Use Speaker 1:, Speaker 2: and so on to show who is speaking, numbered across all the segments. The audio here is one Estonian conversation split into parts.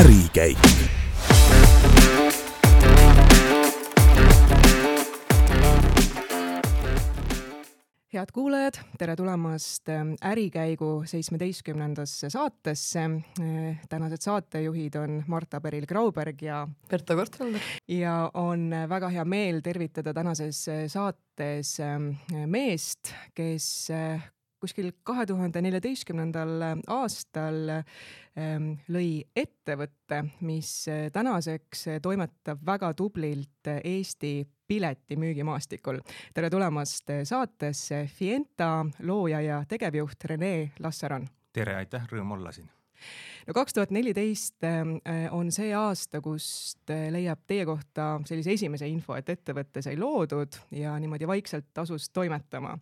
Speaker 1: ärikäik
Speaker 2: head kuulajad, tere tulemast ähm, Ärikäigu seitsmeteistkümnendasse saatesse. Äh, tänased saatejuhid on Marta Peril-Grauberg ja
Speaker 3: Berta Kortfelder.
Speaker 2: ja on väga hea meel tervitada tänases äh, saates ähm, meest, kes äh, kuskil kahe tuhande neljateistkümnendal aastal ähm, lõi ettevõtte, mis tänaseks toimetab väga tublilt Eesti piletimüügimaastikul. tere tulemast saatesse Fienta looja ja tegevjuht Rene Lassaran.
Speaker 4: tere, aitäh, rõõm olla siin
Speaker 2: no kaks tuhat neliteist on see aasta, kust leiab teie kohta sellise esimese info, et ettevõte sai loodud ja niimoodi vaikselt asus toimetama.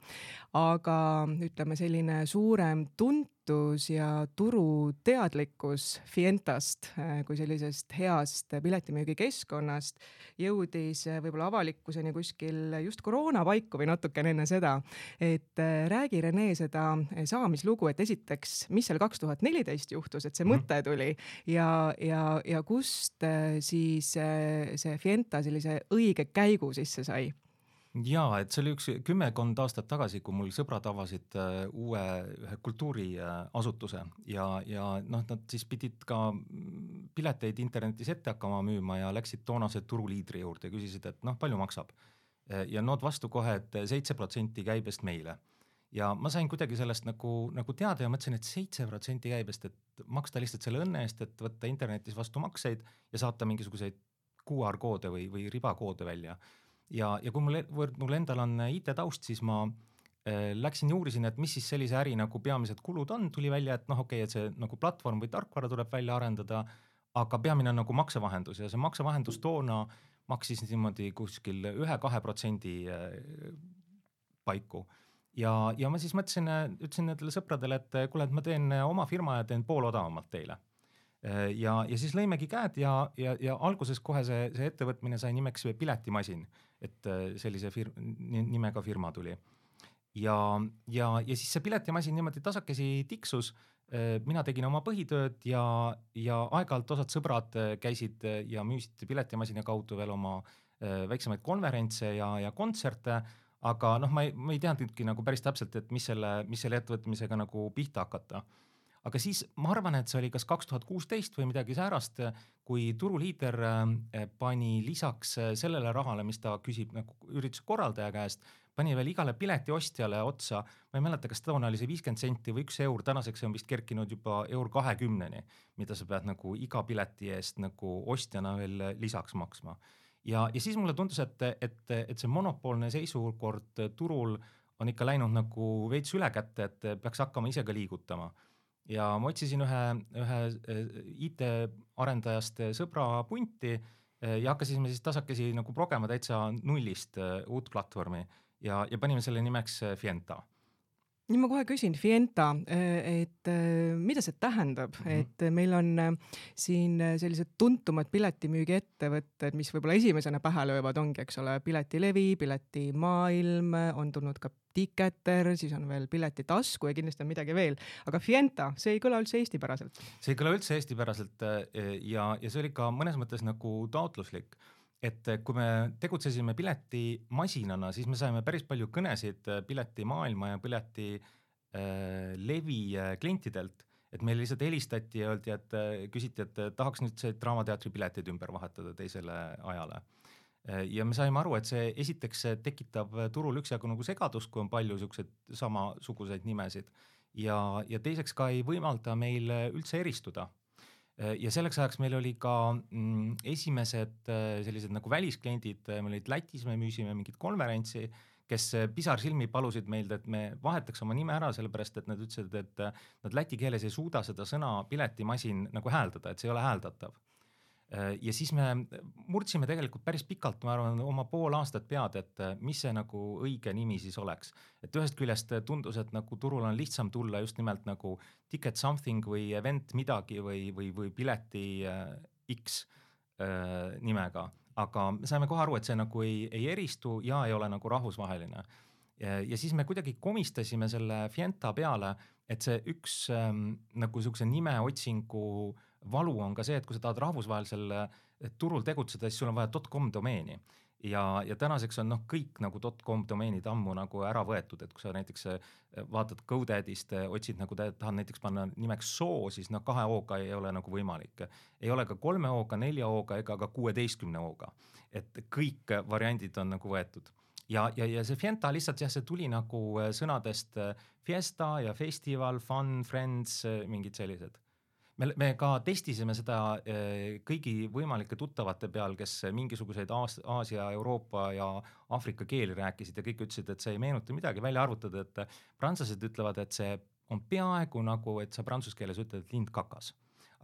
Speaker 2: aga ütleme, selline suurem tunt tunnetus ja turuteadlikkus Fientast äh, kui sellisest heast piletimüügikeskkonnast jõudis äh, võib-olla avalikkuseni kuskil just koroona paiku või natukene enne seda. et äh, räägi, Rene, seda saamislugu, et esiteks, mis seal kaks tuhat neliteist juhtus, et see. Mõte tuli ja, ja, ja kust siis see Fienta sellise õige käigu sisse sai
Speaker 4: jaa, et see oli üks kümmekond aastat tagasi, kui mul sõbrad avasid äh, uue ühe kultuuriasutuse ja, ja noh, nad siis pidid ka pileteid internetis ette hakkama müüma ja läksid toonase turuliidri juurde ja küsisid, et noh, palju maksab. ja nood vastu kohe, et seitse protsenti käibest meile. Ja ma sain kuidagi sellest nagu, nagu teada ja mõtlesin, et seitse protsenti käibest, et maksta lihtsalt selle õnne eest, et võtta internetis vastu makseid ja saata mingisuguseid QR koode või, või ribakoode välja. Ja, ja kui mul, mul endal on IT-taust, siis ma äh, läksin ja uurisin, et mis siis sellise äri nagu peamised kulud on, tuli välja, et noh, okei okay,, et see nagu platvorm või tarkvara tuleb välja arendada, aga peamine on nagu maksevahendus. Ja see maksevahendus toona maksis niimoodi kuskil ühe-kahe protsendi äh, paiku ja, ja ma siis mõtlesin, ütlesin nendele sõpradele, et kuule, et ma teen oma firma ja teen pool odavamalt teile ja, ja siis lõimegi käed ja, ja, ja alguses kohe see, see ettevõtmine sai nimeks Piletimasin et äh, sellise fir-, nimega firma tuli. ja, ja, ja siis see piletimasin niimoodi tasakesi tiksus. Äh, mina tegin oma põhitööd ja, ja aeg-ajalt osad sõbrad äh, käisid ja müüsid piletimasina kaudu veel oma väiksemaid konverentse ja, ja kontserte aga noh, ma ei, ma ei teadnudki nagu päris täpselt, et mis selle, mis selle ettevõtmisega nagu pihta hakata aga siis ma arvan, et see oli kas kaks tuhat kuusteist või midagi säärast, kui turuliider äh, pani lisaks äh, sellele rahale, mis ta küsib nagu ürituse korraldaja käest, pani veel igale piletiostjale otsa, ma ei mäleta, kas toona oli see viiskümmend senti või üks eur, tänaseks see on vist kerkinud juba eur kahekümneni, mida sa pead nagu iga pileti eest nagu ostjana veel lisaks maksma. Ja, ja siis mulle tundus, et, et, et see monopoolne seisukord turul on ikka läinud nagu veits ülekäte, et peaks hakkama ise ka liigutama. Ja ma otsisin ühe, ühe eh, IT-arendajast sõbra punti eh, ja hakkasime siis tasakesi nagu progema täitsa nullist eh, uut platvormi. Ja, ja panime selle nimeks Fienta
Speaker 2: nüüd ma kohe küsin, Fienta, et mida see tähendab mm, -hmm. et meil on siin sellised tuntumad piletimüügiettevõtted, mis võib-olla esimesena pähe löövad, ongi, eks ole, Piletilevi, Piletimaailm, on tulnud ka Ticketer, siis on veel Piletitasku ja kindlasti on midagi veel, aga Fienta, see ei kõla üldse eestipäraselt.
Speaker 4: see ei kõla üldse eestipäraselt ja, ja see oli ka mõnes mõttes nagu taotluslik et kui me tegutsesime piletimasinana, siis me saime päris palju kõnesid äh, piletimaailma ja piletilevi äh, äh, klientidelt, et meile lihtsalt helistati ja öeldi, et äh, küsiti, et tahaks nüüd see Draamateatri piletid ümber vahetada teisele ajale. Äh,. ja me saime aru, et see esiteks tekitab turul üksjagu nagu segadust, kui on palju siukseid samasuguseid nimesid. Ja, ja teiseks ka ei võimalda meil üldse eristuda. Äh, ja selleks ajaks meil oli ka mm, esimesed äh, sellised nagu väliskliendid, äh, meil olid Lätis, me müüsime mingit konverentsi, kes pisarsilmi palusid meilt, et me vahetaks oma nime ära, sellepärast et nad ütlesid, et nad läti keeles ei suuda seda sõna piletimasin nagu hääldada, et see ei ole hääldatav Äh, ja siis me murdsime tegelikult päris pikalt, ma arvan, oma pool aastat pead, et äh, mis see nagu õige nimi siis oleks. et ühest küljest tundus, et nagu turul on lihtsam tulla just nimelt nagu ticket something või event midagi või, või, või pileti äh, X äh, nimega, aga me saime kohe aru, et see nagu ei, ei eristu ja ei ole nagu rahvusvaheline. ja siis me kuidagi komistasime selle Fienta peale, et see üks ähm, nagu siukse nimeotsingu valu on ka see, et kui sa tahad rahvusvahelisel turul tegutseda, siis sul on vaja .com domeeni ja, ja tänaseks on noh, kõik nagu .com domeenid ammu nagu ära võetud, et kui sa näiteks äh, vaatad GoDaddy'st, äh, otsid nagu tahad näiteks panna nimeks soo, siis noh, kahe O-ga ei ole nagu võimalik. ei ole ka kolme O-ga, nelja O-ga ega ka kuueteistkümne O-ga. et kõik variandid on nagu võetud ja, ja, ja see Fienta lihtsalt jah, see tuli nagu sõnadest fiesta ja festival, fun, friends, mingid sellised me, me ka testisime seda eh, kõigi võimalike tuttavate peal, kes mingisuguseid Aas-, Aasia, Euroopa ja Aafrika keeli rääkisid ja kõik ütlesid, et see ei meenuta midagi, välja arvutada, et prantslased ütlevad, et see on peaaegu nagu, et sa prantsuse keeles ütled, et lind kakas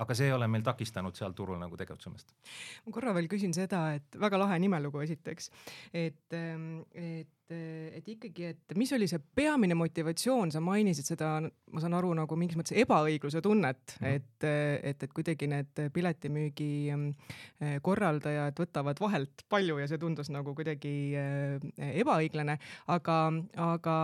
Speaker 4: aga see ei ole meil takistanud seal turul nagu tegutsemast.
Speaker 2: ma korra veel küsin seda, et väga lahe nimelugu esiteks, et, ehm, et et ikkagi, et mis oli see peamine motivatsioon, sa mainisid seda, ma saan aru, nagu mingis mõttes ebaõigluse tunnet mm, -hmm. et, et, et kuidagi need piletimüügi eh, korraldajad võtavad vahelt palju ja see tundus nagu kuidagi eh, ebaõiglane, aga, aga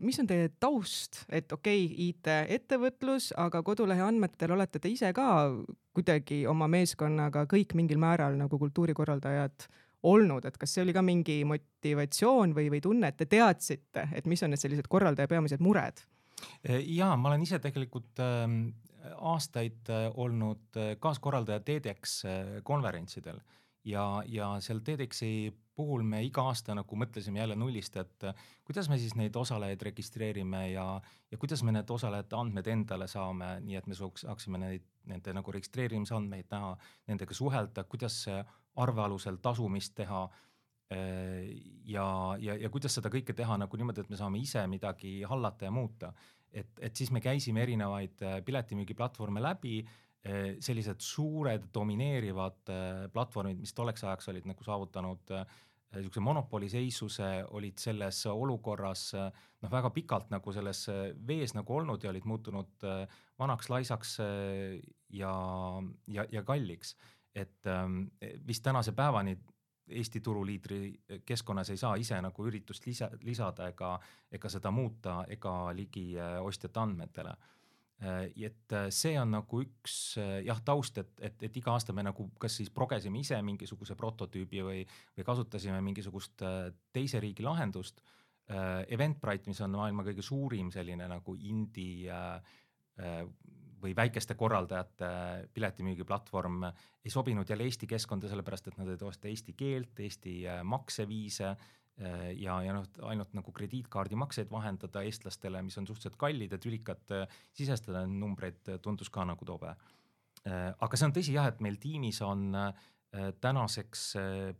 Speaker 2: mis on teie taust, et okei okay,, IT-ettevõtlus, aga kodulehe andmetel olete te ise ka kuidagi oma meeskonnaga kõik mingil määral nagu kultuurikorraldajad olnud, et kas see oli ka mingi motivatsioon või, või tunne, et te teadsite, et mis on need sellised korraldaja peamised mured?
Speaker 4: ja ma olen ise tegelikult äh, aastaid äh, olnud äh, kaaskorraldaja TEDx äh, konverentsidel ja, ja seal TEDxi puhul me iga aasta nagu mõtlesime jälle nullist, et kuidas me siis neid osalejaid registreerime ja, ja kuidas me need osalejate andmed endale saame, nii et me saaksime neid, nende nagu registreerimise andmeid näha, nendega suhelda, kuidas arve alusel tasumist teha ja, ja, ja kuidas seda kõike teha nagu niimoodi, et me saame ise midagi hallata ja muuta. et, et siis me käisime erinevaid piletimüügiplatvorme läbi Eh, sellised suured domineerivad eh, platvormid, mis tolleks ajaks olid nagu saavutanud niisuguse eh, monopoliseisuse, olid selles olukorras noh, väga pikalt nagu selles vees nagu olnud ja olid muutunud vanaks, laisaks ja, ja, ja kalliks. Et vist tänase päevani Eesti turuliidri keskkonnas ei saa ise nagu üritust lisa, lisada ega, ega seda muuta ega ligi ostjate andmetele Äh, et äh, see on nagu üks äh, jah, taust, et, et, et iga aasta me nagu kas siis progesime ise mingisuguse prototüübi või, või kasutasime mingisugust teise riigi lahendust. Eventbrite, mis on maailma kõige suurim selline nagu indie või väikeste korraldajate piletimüügiplatvorm, ei sobinud jälle Eesti keskkonda, sellepärast et nad ei toesta eesti keelt, Eesti makseviise Äh, ja, ja noh, ainult nagu krediitkaardimakseid vahendada eestlastele, mis on suhteliselt kallid ja tülikad äh, sisestada numbreid, äh, tundus ka nagu tobe. aga see on tõsi jah, et meil tiimis on tänaseks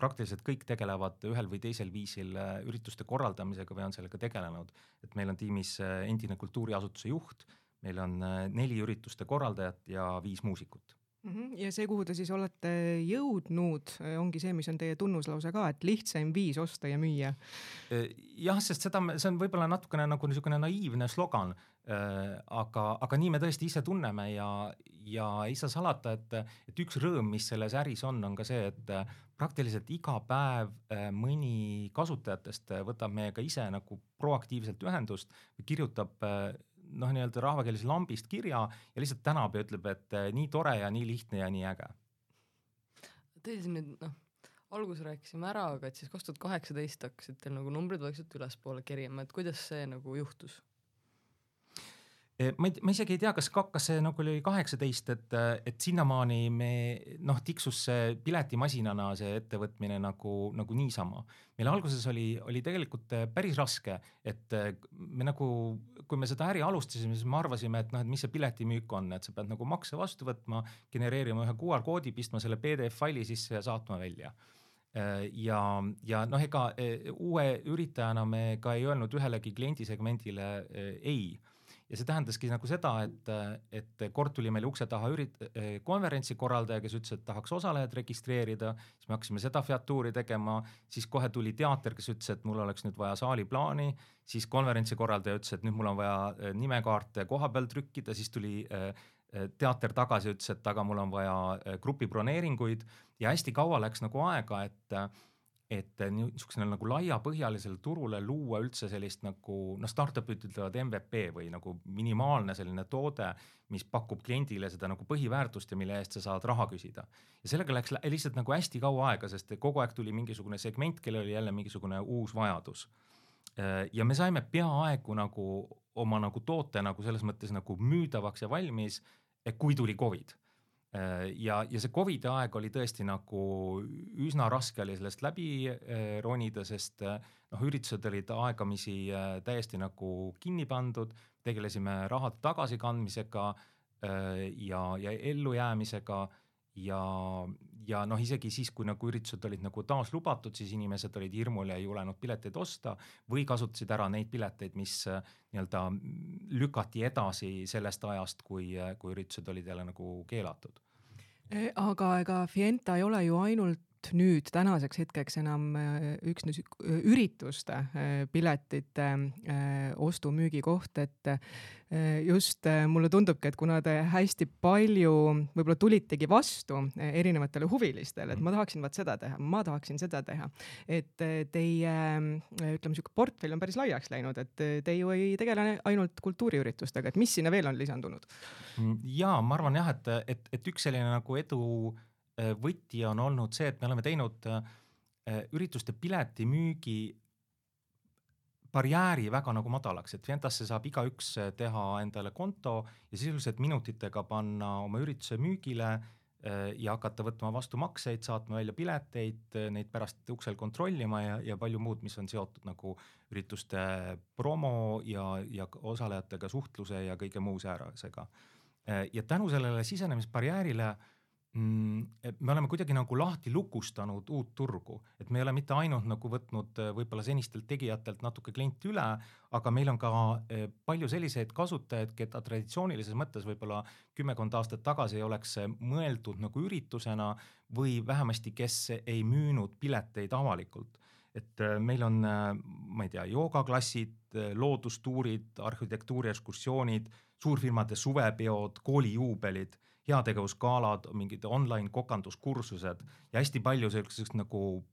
Speaker 4: praktiliselt kõik tegelevad ühel või teisel viisil ürituste korraldamisega või on sellega tegelenud. et meil on tiimis endine kultuuriasutuse juht, meil on neli ürituste korraldajat ja viis muusikut
Speaker 2: Mhm. ja see, kuhu te siis olete jõudnud, ongi see, mis on teie tunnuslause ka, et lihtsaim viis osta ja müüa.
Speaker 4: jah, sest seda, see on võib-olla natukene nagu niisugune naiivne slogan. aga, aga nii me tõesti ise tunneme ja, ja ei saa salata, et, et üks rõõm, mis selles äris on, on ka see, et praktiliselt iga päev mõni kasutajatest võtab meiega ise nagu proaktiivselt ühendust, kirjutab noh, nii-öelda rahvakeeles lambist kirja ja lihtsalt tänab ja ütleb, et eh, nii tore ja nii lihtne ja nii äge.
Speaker 1: Teil siin nüüd noh, alguses rääkisime ära, aga et siis kaks tuhat kaheksateist hakkasid teil nagu numbrid vaikselt ülespoole kerima, et kuidas see nagu juhtus?
Speaker 4: Eh, ma ei, ma isegi ei tea, kas, kas see nagu oli kaheksateist, et, et sinnamaani me noh, tiksus see piletimasinana see ettevõtmine nagu, nagu niisama. meil alguses oli, oli tegelikult eh, päris raske, et me nagu, kui me seda äri alustasime, siis me arvasime, et noh, et mis see piletimüük on, et sa pead nagu makse vastu võtma, genereerima ühe QR koodi, pistma selle PDF faili sisse ja saatma välja. Ja, ja noh, ega uue üritajana me ka ei öelnud ühelegi kliendisegmendile ei ja see tähendaski nagu seda, et, et kord tuli meile ukse taha ürit-, konverentsi korraldaja, kes ütles, et tahaks osalejad registreerida, siis me hakkasime seda featuuri tegema, siis kohe tuli teater, kes ütles, et mul oleks nüüd vaja saaliplaani, siis konverentsi korraldaja ütles, et nüüd mul on vaja eh, nimekaarte koha peal trükkida, siis tuli eh, eh, teater tagasi, ütles, et aga mul on vaja grupi broneeringuid ja hästi kaua läks nagu aega, et et niisugusele nagu laiapõhjalisele turule luua üldse sellist nagu noh, startup'id ütlevad MVP või nagu minimaalne selline toode, mis pakub kliendile seda nagu põhiväärtust ja mille eest sa saad raha küsida. ja sellega läks lihtsalt nagu hästi kaua aega, sest kogu aeg tuli mingisugune segment, kellel oli jälle mingisugune uus vajadus. ja me saime peaaegu nagu oma nagu toote nagu selles mõttes nagu müüdavaks ja valmis, kui tuli Covid Äh, ja, ja see Covidi aeg oli tõesti nagu üsna raske oli sellest läbi äh, ronida, sest äh, noh, üritused olid aegamisi täiesti nagu kinni pandud, tegelesime raha tagasikandmisega ja, ja ellujäämisega. Ja, ja noh, isegi siis, kui nagu üritused olid nagu taas lubatud, siis inimesed olid hirmul ja ei julenud pileteid osta või kasutasid ära neid pileteid, mis nii-öelda lükati edasi sellest ajast, kui, kui üritused olid jälle nagu keelatud
Speaker 2: aga ega Fienta ei ole ju ainult nüüd tänaseks hetkeks enam eh, üksnes ürituste eh, piletite ostu-müügi koht, et just mulle tundubki, et kuna te hästi palju võib-olla tulitegi vastu erinevatele huvilistele, et ma tahaksin vaat seda teha, ma tahaksin seda teha, et teie ütleme, sihuke portfell on päris laiaks läinud, et te ju ei tegele ainult kultuuriüritustega, et mis sinna veel on lisandunud?
Speaker 4: Mm, ja ma arvan jah, et, et, et üks selline nagu edu äh, võti on olnud see, et me oleme teinud äh, ürituste piletimüügi barjääri väga nagu madalaks, et Fientasse saab igaüks äh, teha endale konto ja sisuliselt minutitega panna oma ürituse müügile ja hakata võtma vastu makseid, saatma välja pileteid, neid pärast uksel kontrollima ja, ja palju muud, mis on seotud nagu ürituste promo ja, ja osalejatega suhtluse ja kõige muu säärasega Äh, ja tänu sellele sisenemisbarjäärile mm, me oleme kuidagi nagu lahti lukustanud uut turgu, et me ei ole mitte ainult nagu võtnud äh, võib-olla senistelt tegijatelt natuke kliente üle, aga meil on ka äh, palju selliseid kasutajaid, keda traditsioonilises mõttes võib-olla kümmekond aastat tagasi ei oleks mõeldud nagu üritusena või vähemasti, kes ei müünud pileteid avalikult. Et meil on, ma ei tea, joogaklassid, loodustuurid, arhitektuuriekskursioonid suurfirmade suvepeod, koolijuubelid, heategevusgalad, mingid online kokanduskursused ja hästi palju sellisest nagu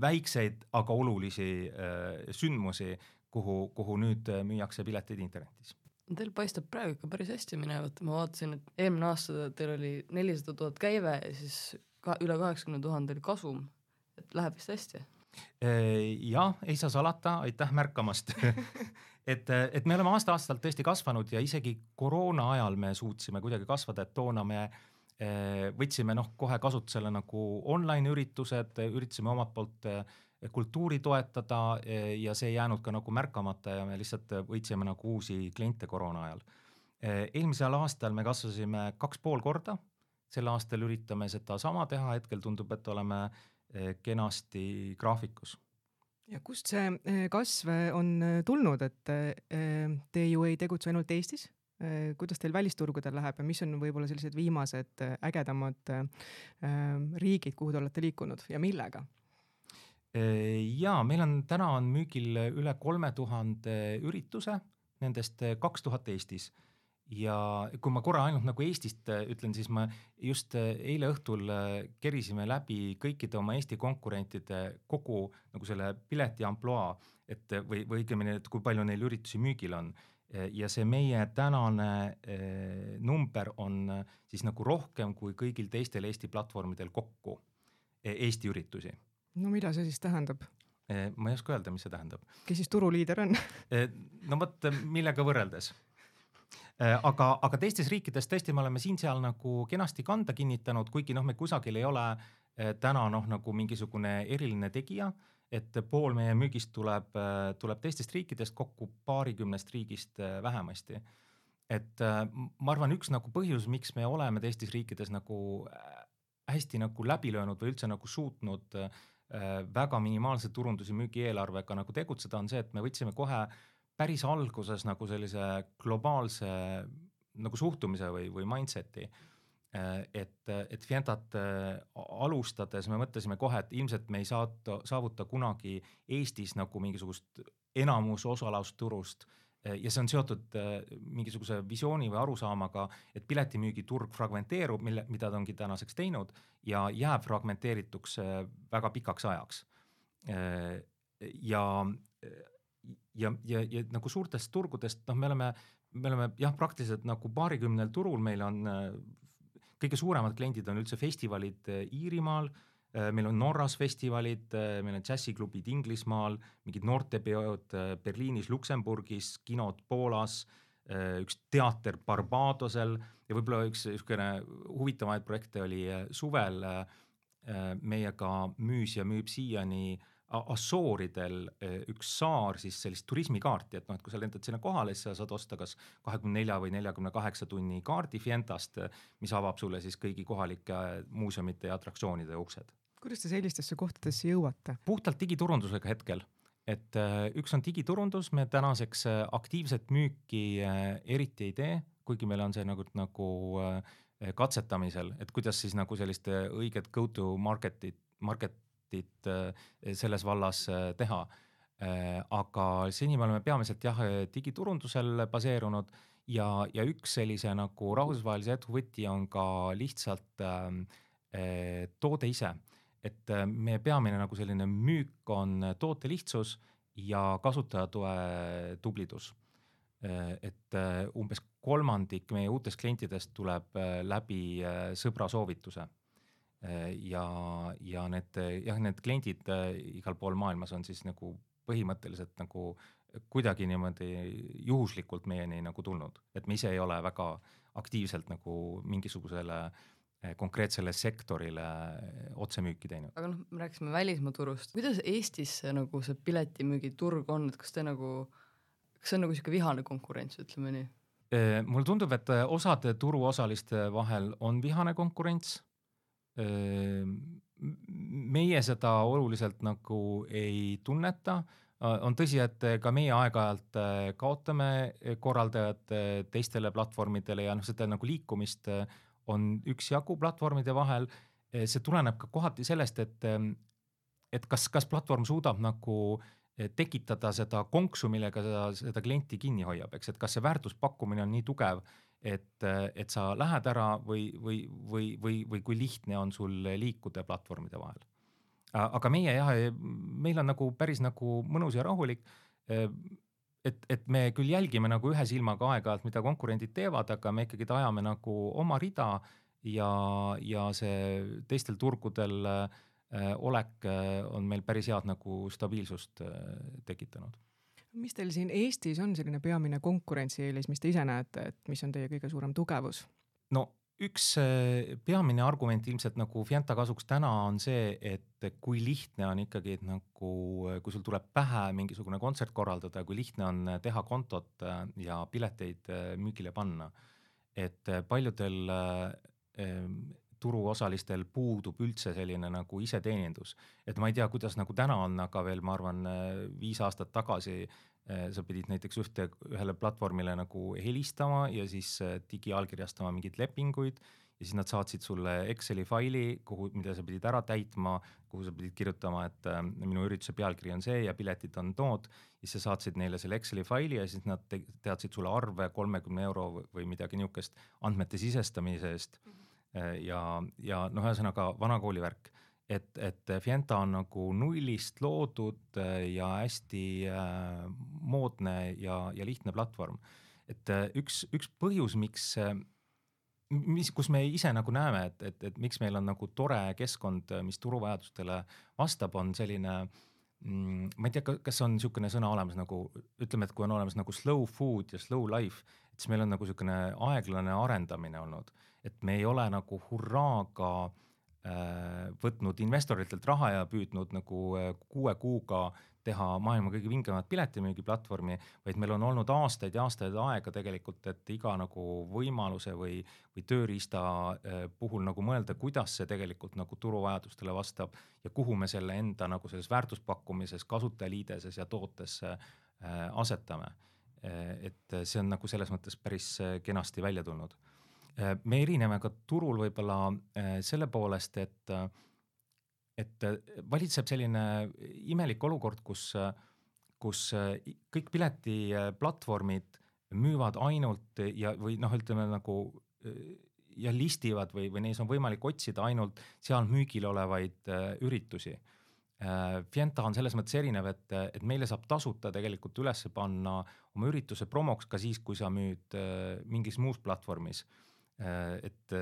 Speaker 4: väikseid, aga olulisi äh, sündmusi, kuhu, kuhu nüüd äh, müüakse pileteid internetis.
Speaker 1: Teil paistab praegu ikka päris hästi minevat, ma vaatasin, et eelmine aasta teil oli nelisada tuhat käive ja siis ka üle kaheksakümne tuhande oli kasum, et läheb vist hästi?
Speaker 4: Äh, jah, ei saa salata, aitäh märkamast et, et me oleme aasta-aastalt tõesti kasvanud ja isegi koroona ajal me suutsime kuidagi kasvada, et toona me eh, võtsime noh, kohe kasutusele nagu online üritused, üritasime omalt poolt eh, kultuuri toetada eh, ja see ei jäänud ka nagu märkamata ja me lihtsalt võitsime nagu uusi kliente koroona ajal. eelmisel aastal me kasvasime kaks pool korda, sel aastal üritame sedasama teha, hetkel tundub, et oleme kenasti graafikus
Speaker 2: ja kust see eh, kasv eh, on eh, tulnud, et te ju ei tegutse ainult Eestis? kuidas teil välisturgudel läheb ja mis on võib-olla sellised viimased ägedamad riigid, kuhu te olete liikunud ja millega?
Speaker 4: ja meil on täna on müügil üle kolme tuhande ürituse, nendest kaks tuhat Eestis ja kui ma korra ainult nagu Eestist äh, ütlen, siis ma just äh, eile õhtul äh, kerisime läbi kõikide oma Eesti konkurentide kogu nagu selle pileti ampluaa, et või, või õigemini, et kui palju neil üritusi müügil on. ja see meie tänane number on siis nagu rohkem kui kõigil teistel Eesti platvormidel kokku eh, Eesti üritusi.
Speaker 2: no mida see siis tähendab?
Speaker 4: ma ei oska öelda, mis see tähendab.
Speaker 2: kes siis turuliider on
Speaker 4: no vot, millega võrreldes aga, aga teistes riikides tõesti me oleme siin-seal nagu kenasti kanda kinnitanud, kuigi noh, me kusagil ei ole äh, täna noh, nagu mingisugune eriline tegija, et pool meie müügist tuleb, äh, tuleb teistest riikidest, kokku paarikümnest riigist vähemasti. et ma arvan, üks nagu põhjus, miks me oleme teistes riikides nagu hästi nagu läbi löönud või üldse nagu suutnud väga minimaalse turundus- ja müügieelarvega nagu tegutseda, on see, et me võtsime kohe äh, päris alguses nagu sellise globaalse nagu suhtumise või, või mindset'i. et, et Fientat äh, alustades me mõtlesime kohe, et ilmselt me ei saata, saavuta kunagi Eestis nagu mingisugust enamus osalusturust ja see on seotud äh, mingisuguse visiooni või arusaamaga, et piletimüügiturg fragmenteerub, mille, mida ta ongi tänaseks teinud ja jääb fragmenteerituks äh, väga pikaks ajaks ja, ja, ja, ja nagu suurtest turgudest, noh, me oleme, me oleme jah, praktiliselt nagu paarikümnel turul, meil on kõige suuremad kliendid on üldse festivalid Iirimaal Äh, meil on Norras festivalid, äh, meil on džässiklubid Inglismaal, mingid noortepeod äh, Berliinis, Luksemburgis, kinod Poolas, üks teater Barbadosel ja võib-olla üks niisugune huvitavaid projekte oli suvel meiega müüs ja müüb siiani Assooridel üks saar siis sellist turismikaarti, et noh, et kui sa lendad sinna kohale, siis sa saad osta kas kahekümne nelja või neljakümne kaheksa tunni kaardi Fientast, mis avab sulle siis kõigi kohalike muuseumite ja atraktsioonide uksed.
Speaker 2: Kuidas te sellistesse kohtadesse jõuate?
Speaker 4: puhtalt digiturundusega hetkel, et äh, üks on digiturundus, me tänaseks aktiivset müüki eriti ei tee, kuigi meil on see nagu, nagu katsetamisel, et kuidas siis nagu sellist õiget go to market'it, market'it selles vallas teha. aga seni me oleme peamiselt jah, digiturundusel baseerunud ja, ja üks sellise nagu rahvusvahelise edu võti on ka lihtsalt toode ise et meie peamine nagu selline müük on toote lihtsus ja kasutajatoe tublidus. Et umbes kolmandik meie uutest klientidest tuleb läbi sõbra soovituse. Ja, ja need jah, need kliendid igal pool maailmas on siis nagu põhimõtteliselt nagu kuidagi niimoodi juhuslikult meieni nagu tulnud, et me ise ei ole väga aktiivselt nagu mingisugusele äh, konkreetsele sektorile eh, otsemüüki teinud.
Speaker 1: aga noh, me rääkisime välismaa turust, kuidas Eestis see nagu see piletimüügiturg on, et kas te nagu, kas see on nagu sihuke vihane konkurents, ütleme nii?
Speaker 4: Eh, mulle tundub, et osade turuosaliste vahel on vihane konkurents. Meie seda oluliselt nagu ei tunneta on tõsi, et ka meie aeg-ajalt kaotame korraldajad teistele platvormidele ja noh, seda nagu liikumist on üksjagu platvormide vahel. Eh, see tuleneb ka kohati sellest, et, ehm, et kas, kas platvorm suudab nagu eh, tekitada seda konksu, millega seda, seda klienti kinni hoiab, eks, et kas see väärtuspakkumine on nii tugev, et, et sa lähed ära või, või, või, või, või kui lihtne on sul liikuda platvormide vahel. aga meie jah, meil on nagu päris nagu mõnus ja rahulik eh, et, et me küll jälgime nagu ühe silmaga aeg-ajalt, mida konkurendid teevad, aga me ikkagi ajame nagu oma rida ja, ja see teistel turgudel äh, olek on meil päris head nagu stabiilsust tekitanud.
Speaker 2: Mis teil siin Eestis on selline peamine konkurentsieelis, mis te ise näete, et mis on teie kõige suurem tugevus?
Speaker 4: no üks äh, peamine argument ilmselt nagu Fienta kasuks täna on see, et kui lihtne on ikkagi, et nagu kui sul tuleb pähe mingisugune kontsert korraldada, kui lihtne on teha kontot ja pileteid müügile panna. et paljudel turuosalistel puudub üldse selline nagu iseteenindus, et ma ei tea, kuidas nagu täna on, aga veel ma arvan, viis aastat tagasi Äh, sa pidid näiteks ühte, ühele platvormile nagu helistama ja siis äh, digiallkirjastama mingeid lepinguid ja siis nad saatsid sulle Exceli faili, kuhu, mida sa pidid ära täitma, kuhu sa pidid kirjutama, et äh, minu ürituse pealkiri on see ja piletid on tood. siis sa saatsid neile selle Exceli faili ja siis nad te teadsid sulle arve kolmekümne euro või midagi niisugust andmete sisestamise eest mm. -hmm. ja, ja noh, ühesõnaga vanakooli värk et, et Fienta on nagu nullist loodud äh, ja hästi äh, moodne ja, ja lihtne platvorm. et äh, üks, üks põhjus, miks äh, mis, kus me ise nagu näeme, et, et, et miks meil on nagu tore keskkond, mis turuvajadustele vastab, on selline mm, ma ei tea, kas on niisugune sõna olemas nagu ütleme, et kui on olemas nagu slow food ja slow life, et siis meil on nagu niisugune aeglane arendamine olnud, et me ei ole nagu hurraaga äh, võtnud investoritelt raha ja püüdnud nagu äh, kuue kuuga teha maailma kõige vingemat piletimüügiplatvormi, vaid meil on olnud aastaid ja aastaid aega tegelikult, et iga nagu võimaluse või, või tööriista äh, puhul nagu mõelda, kuidas see tegelikult nagu turuvajadustele vastab ja kuhu me selle enda nagu selles väärtuspakkumises, kasutajaliideses ja tootesse asetame. et see on nagu selles mõttes päris kenasti välja tulnud me erineme ka turul võib-olla äh, selle poolest, et, äh, et valitseb selline imelik olukord, kus, kus kõik piletiplatvormid müüvad ainult ja, või noh, ütleme nagu ja listivad või, või neis on võimalik otsida ainult seal müügil olevaid üritusi Äh, Fienta on selles mõttes erinev, et, et meile saab tasuta tegelikult üles panna oma ürituse promoks ka siis, kui sa müüd äh, mingis muus platvormis. Äh, et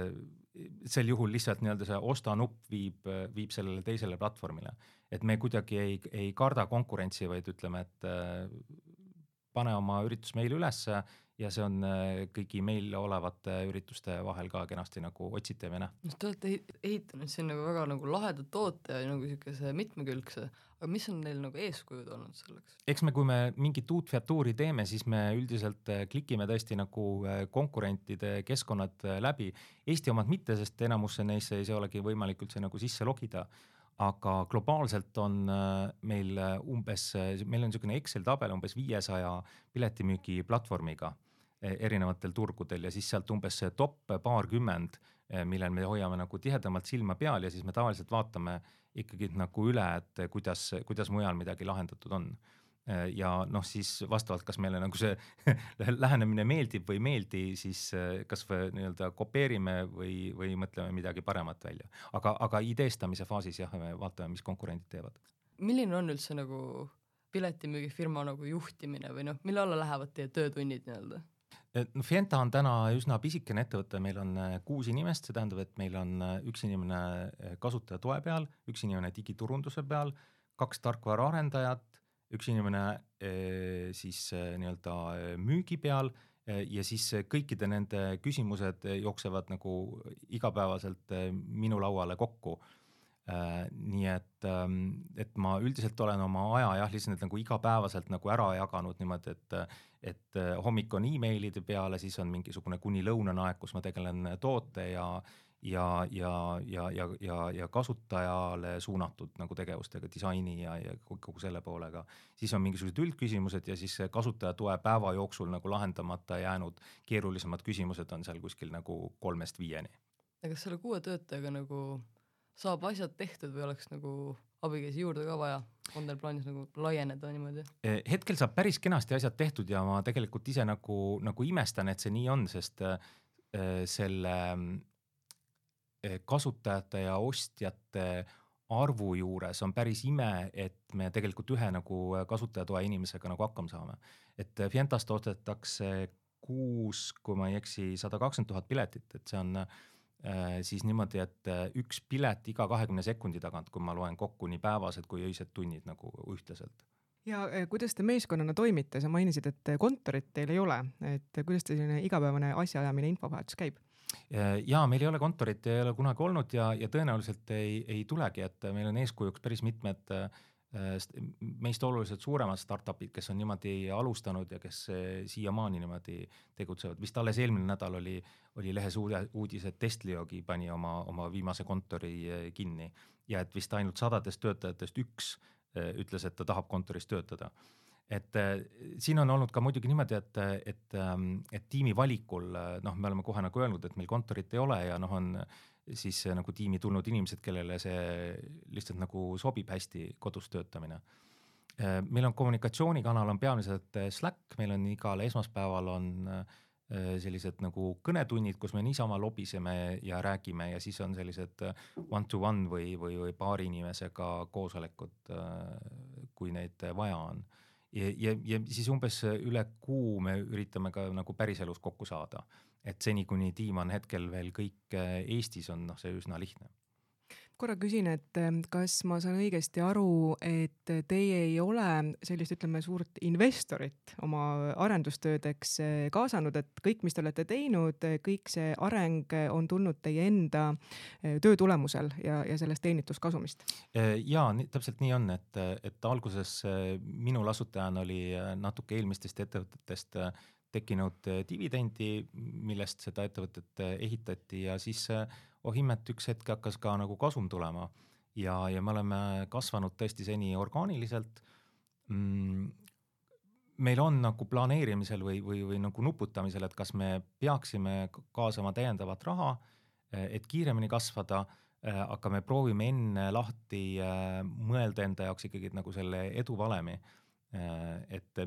Speaker 4: sel juhul lihtsalt nii-öelda see osta nupp viib, viib sellele teisele platvormile, et me kuidagi ei, ei karda konkurentsi, vaid ütleme, et pane oma üritus meile ülesse ja see on äh, kõigi meil olevate ürituste vahel ka kenasti nagu otsitav ja nähtav.
Speaker 1: Te olete ehitanud siin nagu väga nagu laheda toote ja nagu niisuguse mitmekülgse, aga mis on neil nagu eeskujud olnud selleks?
Speaker 4: eks me, kui me mingit uut featuuri teeme, siis me üldiselt äh, klikime tõesti nagu äh, konkurentide keskkonnad läbi. Eesti omad mitte, sest enamusse neisse ei olegi võimalik üldse nagu sisse logida aga globaalselt on meil umbes, meil on niisugune Excel tabel umbes viiesaja piletimüügiplatvormiga Eh, erinevatel turgudel ja siis sealt umbes top paarkümmend, millel me hoiame nagu tihedamalt silma peal ja siis me tavaliselt vaatame ikkagi nagu üle, et kuidas, kuidas mujal midagi lahendatud on. Eh, ja noh, siis vastavalt, kas meile nagu see lähenemine meeldib või ei meeldi, siis kas me nii-öelda kopeerime või, või mõtleme midagi paremat välja. aga, aga ideestamise faasis jah, me vaatame, mis konkurendid teevad.
Speaker 1: milline on üldse nagu piletimüügifirma nagu juhtimine või noh, mille alla lähevad teie töötunnid nii-öelda?
Speaker 4: No Fienta on täna üsna pisikene ettevõte, meil on äh, kuus inimest, see tähendab, et meil on äh, üks inimene äh, kasutaja toe peal, üks inimene digiturunduse peal, kaks tarkvaraarendajat, üks inimene siis nii-öelda müügi peal ja siis kõikide nende küsimused jooksevad nagu igapäevaselt minu lauale kokku nii et, ähm, et ma üldiselt olen oma aja jah, lihtsalt nagu igapäevaselt nagu ära jaganud niimoodi, et, et äh, hommik on emailide peale, siis on mingisugune kuni lõunane aeg, kus ma tegelen toote ja, ja, ja, ja, ja, ja, ja kasutajale suunatud nagu tegevustega, disaini ja, ja kogu selle poolega. siis on mingisugused üldküsimused ja siis kasutajatoe päeva jooksul nagu lahendamata jäänud keerulisemad küsimused on seal kuskil nagu kolmest viieni.
Speaker 1: ja kas selle kuue töötajaga nagu saab asjad tehtud või oleks nagu abikäsi juurde ka vaja, on teil plaanis nagu laieneda niimoodi?
Speaker 4: Eh, hetkel saab päris kenasti asjad tehtud ja ma tegelikult ise nagu, nagu imestan, et see nii on, sest äh, selle äh, kasutajate ja ostjate arvu juures on päris ime, et me tegelikult ühe nagu kasutajatoe inimesega nagu hakkama saame. et Fientast ostetakse kuus, kui ma ei eksi, sada kakskümmend tuhat piletit, et see on Äh, siis niimoodi, et äh, üks pilet iga kahekümne sekundi tagant, kui ma loen kokku nii päevased kui öised tunnid nagu ühtlaselt.
Speaker 2: ja äh, kuidas te meeskonnana toimite, sa mainisid, et kontorit teil ei ole, et kuidas teil selline igapäevane asjaajamine, infovahetus käib?
Speaker 4: ja meil ei ole kontorit ei ole kunagi olnud ja, ja tõenäoliselt ei, ei tulegi, et meil on eeskujuks päris mitmed äh, Äh, meist oluliselt suuremad startup'id, kes on niimoodi alustanud ja kes äh, siiamaani niimoodi tegutsevad, vist alles eelmine nädal oli, oli lehes uudis, et Testliogi pani oma, oma viimase kontori äh, kinni. Ja et vist ainult sadadest töötajatest üks ütles, et ta tahab kontoris töötada et siin on olnud ka muidugi niimoodi, et, et, ähm, et tiimi valikul noh, me oleme kohe nagu öelnud, et meil kontorit ei ole ja noh, on siis nagu tiimi tulnud inimesed, kellele see lihtsalt nagu sobib hästi kodus töötamine. Äh, meil on kommunikatsioonikanal on peamiselt äh, Slack, meil on igal esmaspäeval on äh, sellised nagu kõnetunnid, kus me niisama lobiseme ja räägime ja siis on sellised one to one või, või, või paari inimesega koosolekud, kui neid vaja on. Ja, ja, ja siis umbes üle kuu me üritame ka nagu päriselus kokku saada. Et seni, kuni tiim on hetkel veel kõik äh, Eestis, on noh, see üsna lihtne
Speaker 2: korra küsin, et kas ma saan õigesti aru, et teie ei ole sellist, ütleme, suurt investorit oma arendustöödeks äh, kaasanud, et kõik, mis te olete teinud, kõik see areng on tulnud teie enda äh, töö tulemusel ja, ja sellest teenistuskasumist?
Speaker 4: ja täpselt nii on, et, et alguses minul asutajana oli natuke eelmistest ettevõtetest tekkinud eh, dividendi, millest seda ettevõtet eh, ehitati ja siis eh, oh imet, üks hetk hakkas ka nagu kasum tulema ja, ja me oleme kasvanud tõesti seni orgaaniliselt mm,. meil on nagu planeerimisel või, või, või nagu nuputamisel, et kas me peaksime kaasama täiendavat raha, et kiiremini kasvada aga me proovime enne lahti mõelda enda jaoks ikkagi nagu selle eduvalemi et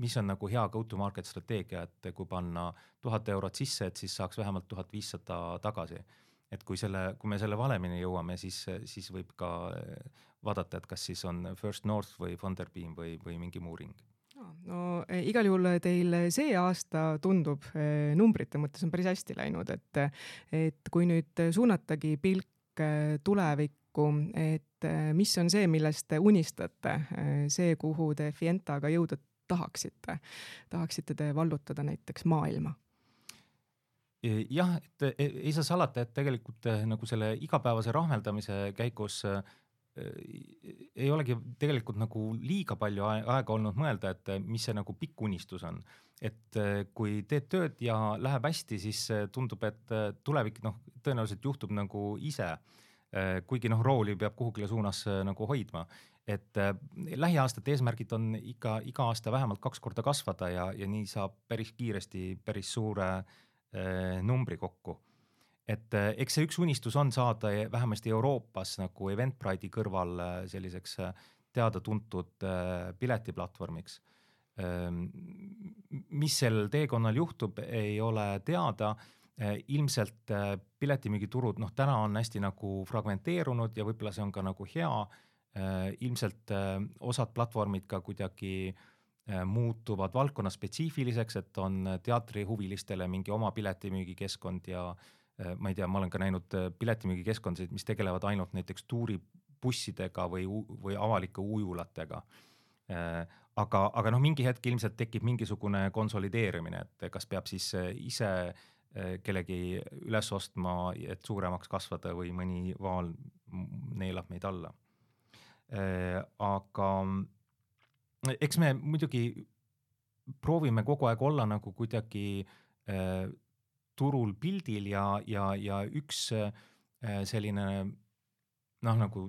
Speaker 4: mis on nagu hea go to market strateegia, et kui panna tuhat eurot sisse, et siis saaks vähemalt tuhat viissada tagasi. Et kui selle, kui me selle valemini jõuame, siis, siis võib ka, vaadata, et kas siis on First North või Funderbeam või, või mingi muu ring
Speaker 2: no e, igal juhul teil see aasta tundub e, numbrite mõttes on päris hästi läinud, et, et kui nüüd suunatagi pilk tulevikku, et mis on see, millest te unistate, see, kuhu te Fientaga jõuda tahaksite, tahaksite te vallutada näiteks maailma?
Speaker 4: Jah, et ei saa salata, et tegelikult nagu selle igapäevase rahmeldamise käigus äh, ei olegi tegelikult nagu liiga palju aega olnud mõelda, et mis see nagu pikk unistus on. et kui teed tööd ja läheb hästi, siis tundub, et tulevik noh, tõenäoliselt juhtub nagu ise. kuigi noh, rooli peab kuhugile suunas nagu hoidma, et lähiaastate eesmärgid on ikka iga aasta vähemalt kaks korda kasvada ja, ja nii saab päris kiiresti päris suure numbri kokku et äh, eks see üks unistus on saada vähemasti Euroopas nagu Eventbride'i kõrval äh, selliseks äh, teada-tuntud piletiplatvormiks. Ähm, mis sel teekonnal juhtub, ei ole teada. ilmselt piletimüügiturud noh, täna on hästi nagu fragmenteerunud ja võib-olla see on ka nagu hea. ilmselt osad platvormid ka kuidagi muutuvad valdkonnaspetsiifiliseks, et on teatrihuvilistele mingi oma piletimüügikeskkond ja Äh, ma ei tea, ma olen ka näinud äh, piletimüügikeskkondasid, mis tegelevad ainult näiteks tuuribussidega või, või avalike ujulatega. Äh, aga, aga noh, mingi hetk ilmselt tekib mingisugune konsolideerimine, et kas peab siis ise kellegi üles ostma, et suuremaks kasvada või mõni vaal neelab meid alla. aga eks me muidugi proovime kogu aeg olla nagu kuidagi turul pildil ja, ja, ja üks äh, selline noh, nagu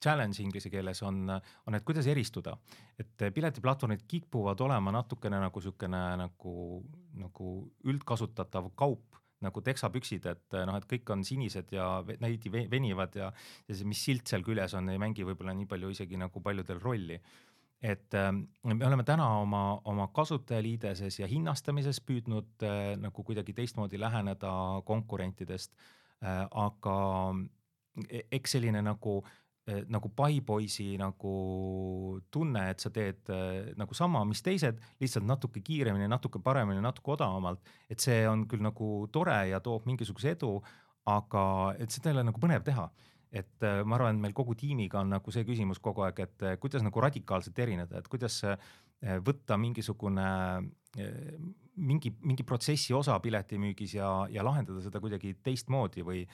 Speaker 4: challenge inglise keeles on, on, et kuidas eristuda, et piletiplatvormid kipuvad olema natukene nagu niisugune nagu, nagu üldkasutatav kaup nagu teksapüksid, et noh, et kõik on sinised ja veidi venivad ja, ja see, mis silt seal küljes on, ei mängi võib-olla nii palju isegi nagu paljudel rolli et äh, me oleme täna oma, oma kasutajaliideses ja hinnastamises püüdnud äh, nagu kuidagi teistmoodi läheneda konkurentidest. Äh,, aga e-, eks selline nagu äh, nagu paipoisi nagu tunne, et sa teed äh, nagu sama, mis teised, lihtsalt natuke kiiremini, natuke paremini, natuke odavamalt, et see on küll nagu tore ja toob mingisuguse edu, aga et seda ei ole nagu põnev teha et äh, ma arvan, et meil kogu tiimiga on nagu see küsimus kogu aeg, et äh, kuidas nagu radikaalselt erineda, et kuidas äh, võtta mingisugune mingi, mingi protsessi osa piletimüügis ja, ja lahendada seda kuidagi teistmoodi või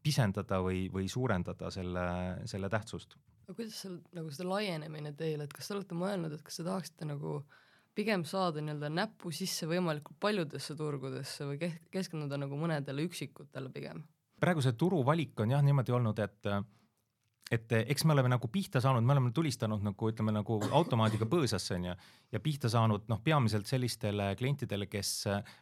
Speaker 4: pisendada või, või suurendada selle, selle tähtsust.
Speaker 1: aga kuidas seal nagu seda laienemine teil, et kas te olete mõelnud, et kas te tahaksite nagu pigem saada nii-öelda näpu sisse võimalikult paljudesse turgudesse või keskenduda nagu mõnedele üksikutele pigem?
Speaker 4: Praegu see turuvalik on jah niimoodi olnud, et et eks me oleme nagu pihta saanud, me oleme tulistanud nagu ütleme nagu automaadiga põõsasse onju ja pihta saanud noh, peamiselt sellistele klientidele, kes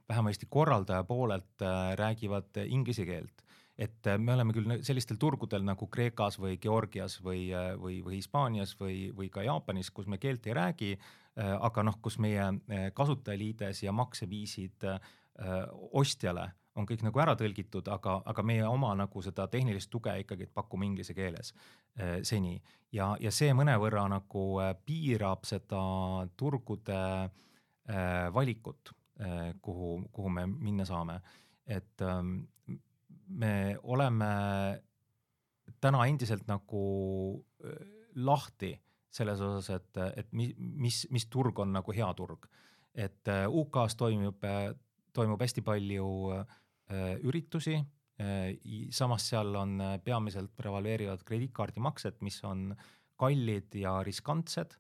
Speaker 4: vähemasti korraldaja poolelt äh, räägivad inglise keelt. et äh, me oleme küll sellistel turgudel nagu Kreekas või Georgias või, äh, või, või Hispaanias või, või ka Jaapanis, kus me keelt ei räägi, aga noh, kus meie kasutajaliides ja makseviisid ostjale on kõik nagu ära tõlgitud, aga, aga meie oma nagu seda tehnilist tuge ikkagi pakume inglise keeles äh, seni ja, ja see mõnevõrra nagu äh, piirab seda turgude äh, valikut äh,, kuhu, kuhu me minna saame. et ähm, me oleme täna endiselt nagu äh, lahti selles osas, et, et mis, mis, mis turg on nagu hea turg. et äh, UK-s toimub, toimub hästi palju äh, Äh, üritusi, äh, samas seal on äh, peamiselt prevaleerivad krediitkaardimaksed, mis on kallid ja riskantsed.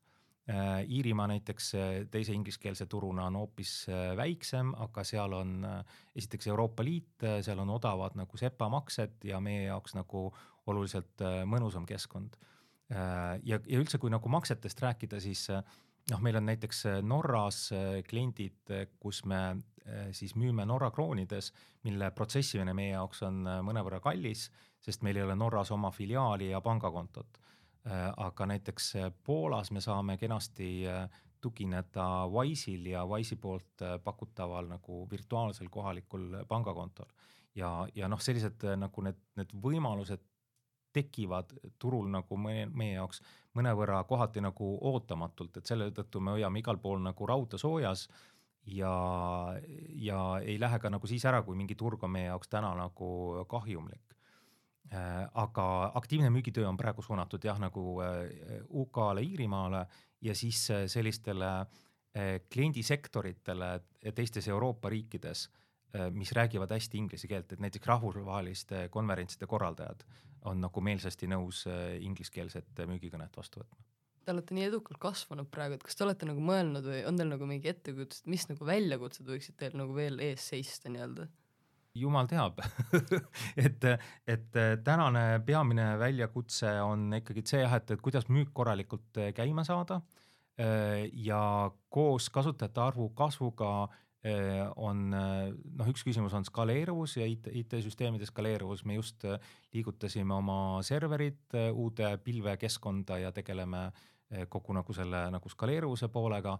Speaker 4: Iirimaa näiteks teise ingliskeelse turuna on hoopis väiksem, aga seal on esiteks Euroopa Liit, seal on odavad nagu SEPA maksed ja meie jaoks nagu oluliselt mõnusam keskkond. ja, ja üldse, kui nagu maksetest rääkida, siis noh, meil on näiteks Norras kliendid, kus me Äh, siis müüme Norra kroonides, mille protsessimine meie jaoks on äh, mõnevõrra kallis, sest meil ei ole Norras oma filiaali ja pangakontot. Äh, aga näiteks Poolas me saame kenasti tugineda Wise'il ja Wise'i poolt pakutaval nagu virtuaalsel kohalikul pangakontol. ja, ja noh, sellised nagu need, need võimalused tekivad turul nagu meie, meie jaoks mõnevõrra kohati nagu ootamatult, et selle tõttu me hoiame igal pool nagu rauda soojas ja, ja ei lähe ka nagu siis ära, kui mingi turg on meie jaoks täna nagu kahjumlik. Äh, aga aktiivne müügitöö on praegu suunatud jah, nagu äh, UK-le, Iirimaale ja siis sellistele kliendisektoritele teistes Euroopa riikides Äh, mis räägivad hästi inglise keelt, et näiteks rahvusvaheliste konverentside korraldajad on nagu meelsasti nõus äh, ingliskeelset müügikõnet vastu võtma.
Speaker 1: Te olete nii edukalt kasvanud praegu, et kas te olete nagu mõelnud või on teil nagu mingi ettekujutus, et mis nagu väljakutsed võiksid teil nagu veel ees seista nii-öelda?
Speaker 4: jumal teab et, et tänane peamine väljakutse on ikkagi see jah, et, et kuidas müük korralikult käima saada äh, ja koos kasutajate arvu kasvuga Äh, on äh, noh, üks küsimus on skaleeruvus ja IT, IT-süsteemide skaleeruvus, me just äh, liigutasime oma serverid uude pilvekeskkonda ja tegeleme kogu nagu selle nagu skaleeruvuse poolega.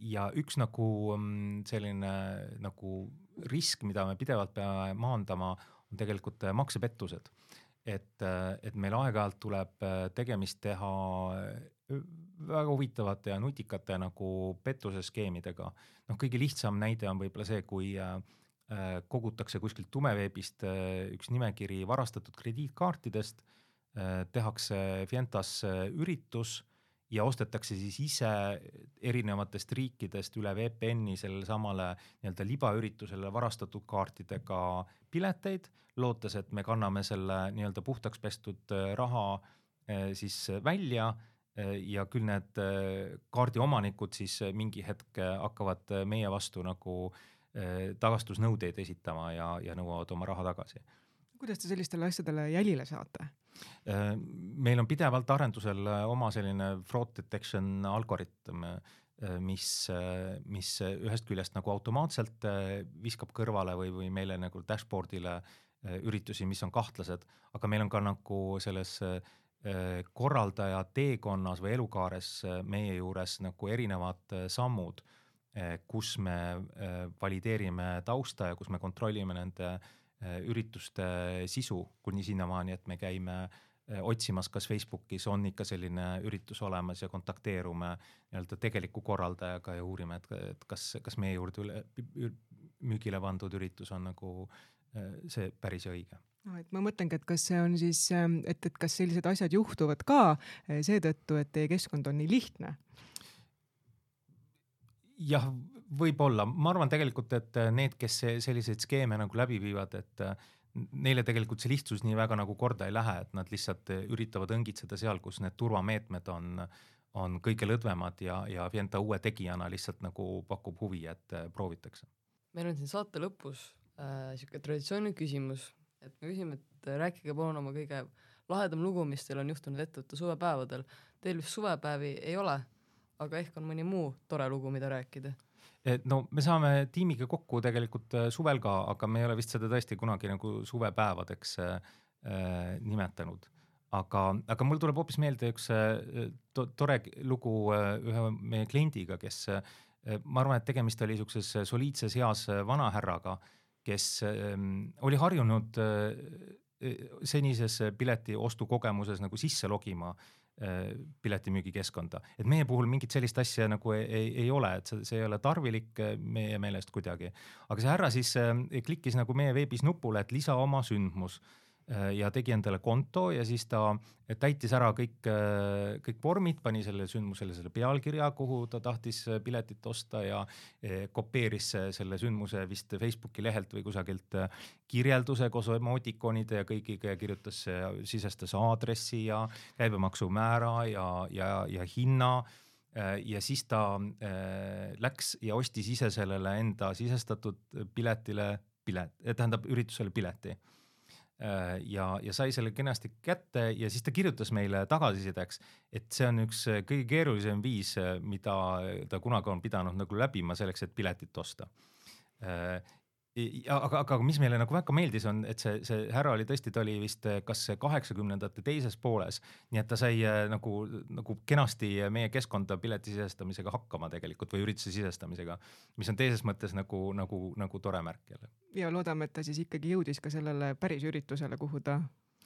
Speaker 4: ja üks nagu mm, selline nagu risk, mida me pidevalt peame maandama, on tegelikult maksepettused. et, et meil aeg-ajalt tuleb tegemist teha väga huvitavate ja nutikate nagu pettuseskeemidega. noh, kõige lihtsam näide on võib-olla see, kui äh, äh kogutakse kuskilt tumeveebist äh, üks nimekiri varastatud krediitkaartidest tehakse Fientas üritus ja ostetakse siis ise erinevatest riikidest üle VPN-i sellele samale nii-öelda libaüritusele varastatud kaartidega pileteid, lootes, et me kanname selle nii-öelda puhtaks pestud raha siis välja ja küll need äh, kaardi omanikud siis äh, mingi hetk hakkavad meie vastu nagu tagastusnõudeid esitama ja, ja nõuavad oma raha tagasi.
Speaker 2: kuidas te sellistele asjadele jälile saate?
Speaker 4: meil on pidevalt arendusel oma selline fraud detection algoritm, mis, mis ühest küljest nagu automaatselt viskab kõrvale või, või meile nagu dashboard'ile üritusi, mis on kahtlased, aga meil on ka nagu selles Äh, korraldaja teekonnas või elukaares äh, meie juures nagu erinevad äh, sammud, kus me valideerime tausta ja kus me kontrollime nende ürituste sisu kuni sinnamaani, et me käime otsimas, kas Facebookis on ikka selline üritus olemas ja kontakteerume nii-öelda tegeliku korraldajaga ja uurime, et, et kas, kas meie juurde üle, müügile pandud üritus on nagu see päris õige
Speaker 2: no et ma mõtlengi, et kas see on siis, ähm, et, et kas sellised asjad juhtuvad ka äh, seetõttu, et teie keskkond on nii lihtne?
Speaker 4: jah, võib-olla, ma arvan tegelikult, et äh, need, kes selliseid skeeme nagu läbi viivad, et äh, neile tegelikult see lihtsus nii väga nagu korda ei lähe, et nad lihtsalt üritavad õngitseda seal, kus need turvameetmed on, on kõige lõdvemad ja, ja Fienta uue tegijana lihtsalt nagu pakub huvi, et proovitakse.
Speaker 1: meil on siin saate lõpus äh, sihuke traditsiooniline küsimus, et me küsime, et rääkige palun oma kõige lahedam lugu, mis teil on juhtunud ettevõtte suvepäevadel. Teil vist suvepäevi ei ole, aga ehk on mõni muu tore lugu, mida rääkida?
Speaker 4: no me saame tiimiga kokku tegelikult äh, suvel ka, aga me ei ole vist seda tõesti kunagi nagu suvepäevadeks äh, äh nimetanud. aga, aga mul tuleb hoopis meelde üks äh, to, tore lugu äh, ühe meie kliendiga, kes äh, ma arvan, et tegemist oli niisuguses soliidses eas vanahärraga kes ähm, oli harjunud äh, senises pileti ostukogemuses nagu sisse logima piletimüügikeskkonda, et meie puhul mingit sellist asja nagu ei, ei, ei ole, et see, see ei ole tarvilik meie meelest kuidagi. aga see härra siis klikkis nagu meie veebis nupule, et lisa oma sündmus ja tegi endale konto ja siis ta täitis ära kõik, äh, kõik vormid, pani selle sündmusele selle pealkirja, kuhu ta tahtis äh, piletit osta ja kopeeris selle sündmuse vist Facebooki lehelt või kusagilt kirjelduse koos emotikonide ja kõigiga ja kirjutas, sisestas aadressi ja käibemaksumäära ja, ja, ja hinna. Ja siis ta äh, läks ja ostis ise sellele enda sisestatud piletile pilet, tähendab üritusele pileti. Äh, ja, ja sai selle kenasti kätte ja siis ta kirjutas meile tagasisideks, et see on üks äh, kõige keerulisem viis, äh, mida ta kunagi on pidanud nagu läbima selleks, et piletit osta aga, aga mis meile nagu väga meeldis, on, et see, see härra oli tõesti, ta oli vist eh, kas kaheksakümnendate teises pooles, nii et ta sai eh, nagu, nagu kenasti meie keskkonda pileti sisestamisega hakkama tegelikult või ürituse sisestamisega, mis on teises mõttes nagu, nagu, nagu tore märk jälle.
Speaker 2: ja loodame, et ta siis ikkagi jõudis ka sellele päris üritusele, kuhu ta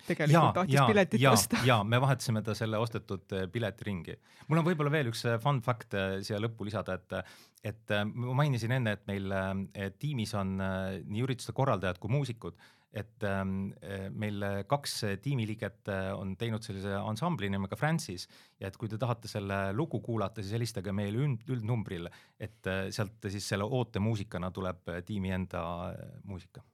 Speaker 2: tegelikult tahtis piletit
Speaker 4: ja,
Speaker 2: osta.
Speaker 4: ja me vahetasime ta selle ostetud äh, pileti ringi. mul on võib-olla veel üks fun fact siia lõppu lisada, et, et ma mainisin enne, et meil tiimis on nii ürituste korraldajad kui muusikud et ähm, äh, meil kaks tiimiliiget on teinud sellise ansambli nimega Francis ja et kui te tahate selle lugu kuulata, siis helistage meile üld, üldnumbril, et sealt siis selle ootemuusikana tuleb tiimi enda muusika.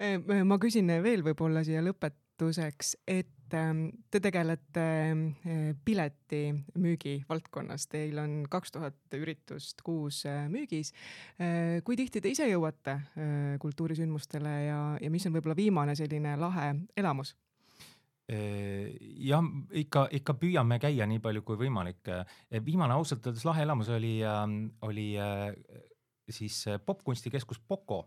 Speaker 2: Ma küsin veel võib-olla siia lõpetuseks, et Ähm, te tegelete äh, piletimüügi valdkonnas, teil on kaks tuhat üritust kuus äh, müügis. Äh, kui tihti te ise jõuate kultuurisündmustele ja, ja mis on võib-olla viimane selline lahe elamus?
Speaker 4: jah, ikka, ikka püüame käia nii palju kui võimalik. viimane ausalt öeldes lahe elamus oli, ähm, oli siis popkunstikeskus Poco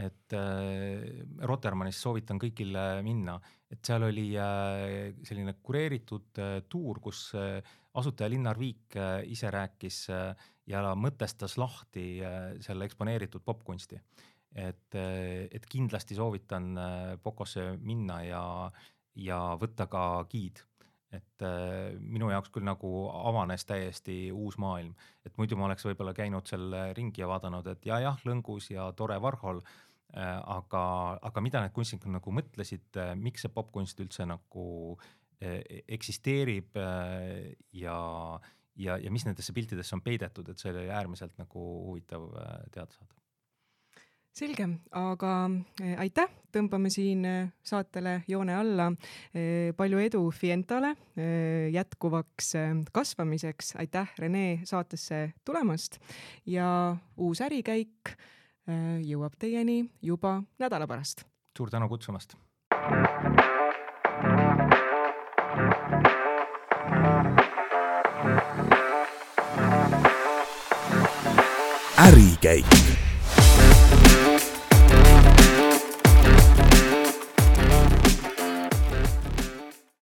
Speaker 4: et äh, Rotermannis soovitan kõigil minna, et seal oli äh, selline kureeritud äh, tuur, kus äh, asutaja Linnar Viik äh, ise rääkis äh, ja mõtestas lahti äh, selle eksponeeritud popkunsti. et äh,, et kindlasti soovitan äh, Pokosse minna ja, ja võtta ka giid. Et äh, minu jaoks küll nagu avanes täiesti uus maailm, et muidu ma oleks võib-olla käinud seal ringi ja vaadanud, et ja jah, lõngus ja tore Warhol Äh, aga, aga mida need kunstnikud nagu mõtlesid, äh, miks see popkunst üldse nagu äh, eksisteerib ja, ja, ja mis nendesse piltidesse on peidetud, et see oli äärmiselt nagu huvitav teada saada.
Speaker 2: Selge, aga aitäh, tõmbame siin saatele joone alla. palju edu Fientale jätkuvaks kasvamiseks, aitäh Rene saatesse tulemast! Ja uus ärikäik Äh, jõuab teieni juba nädala pärast.
Speaker 4: suur tänu kutsumast. ärikäik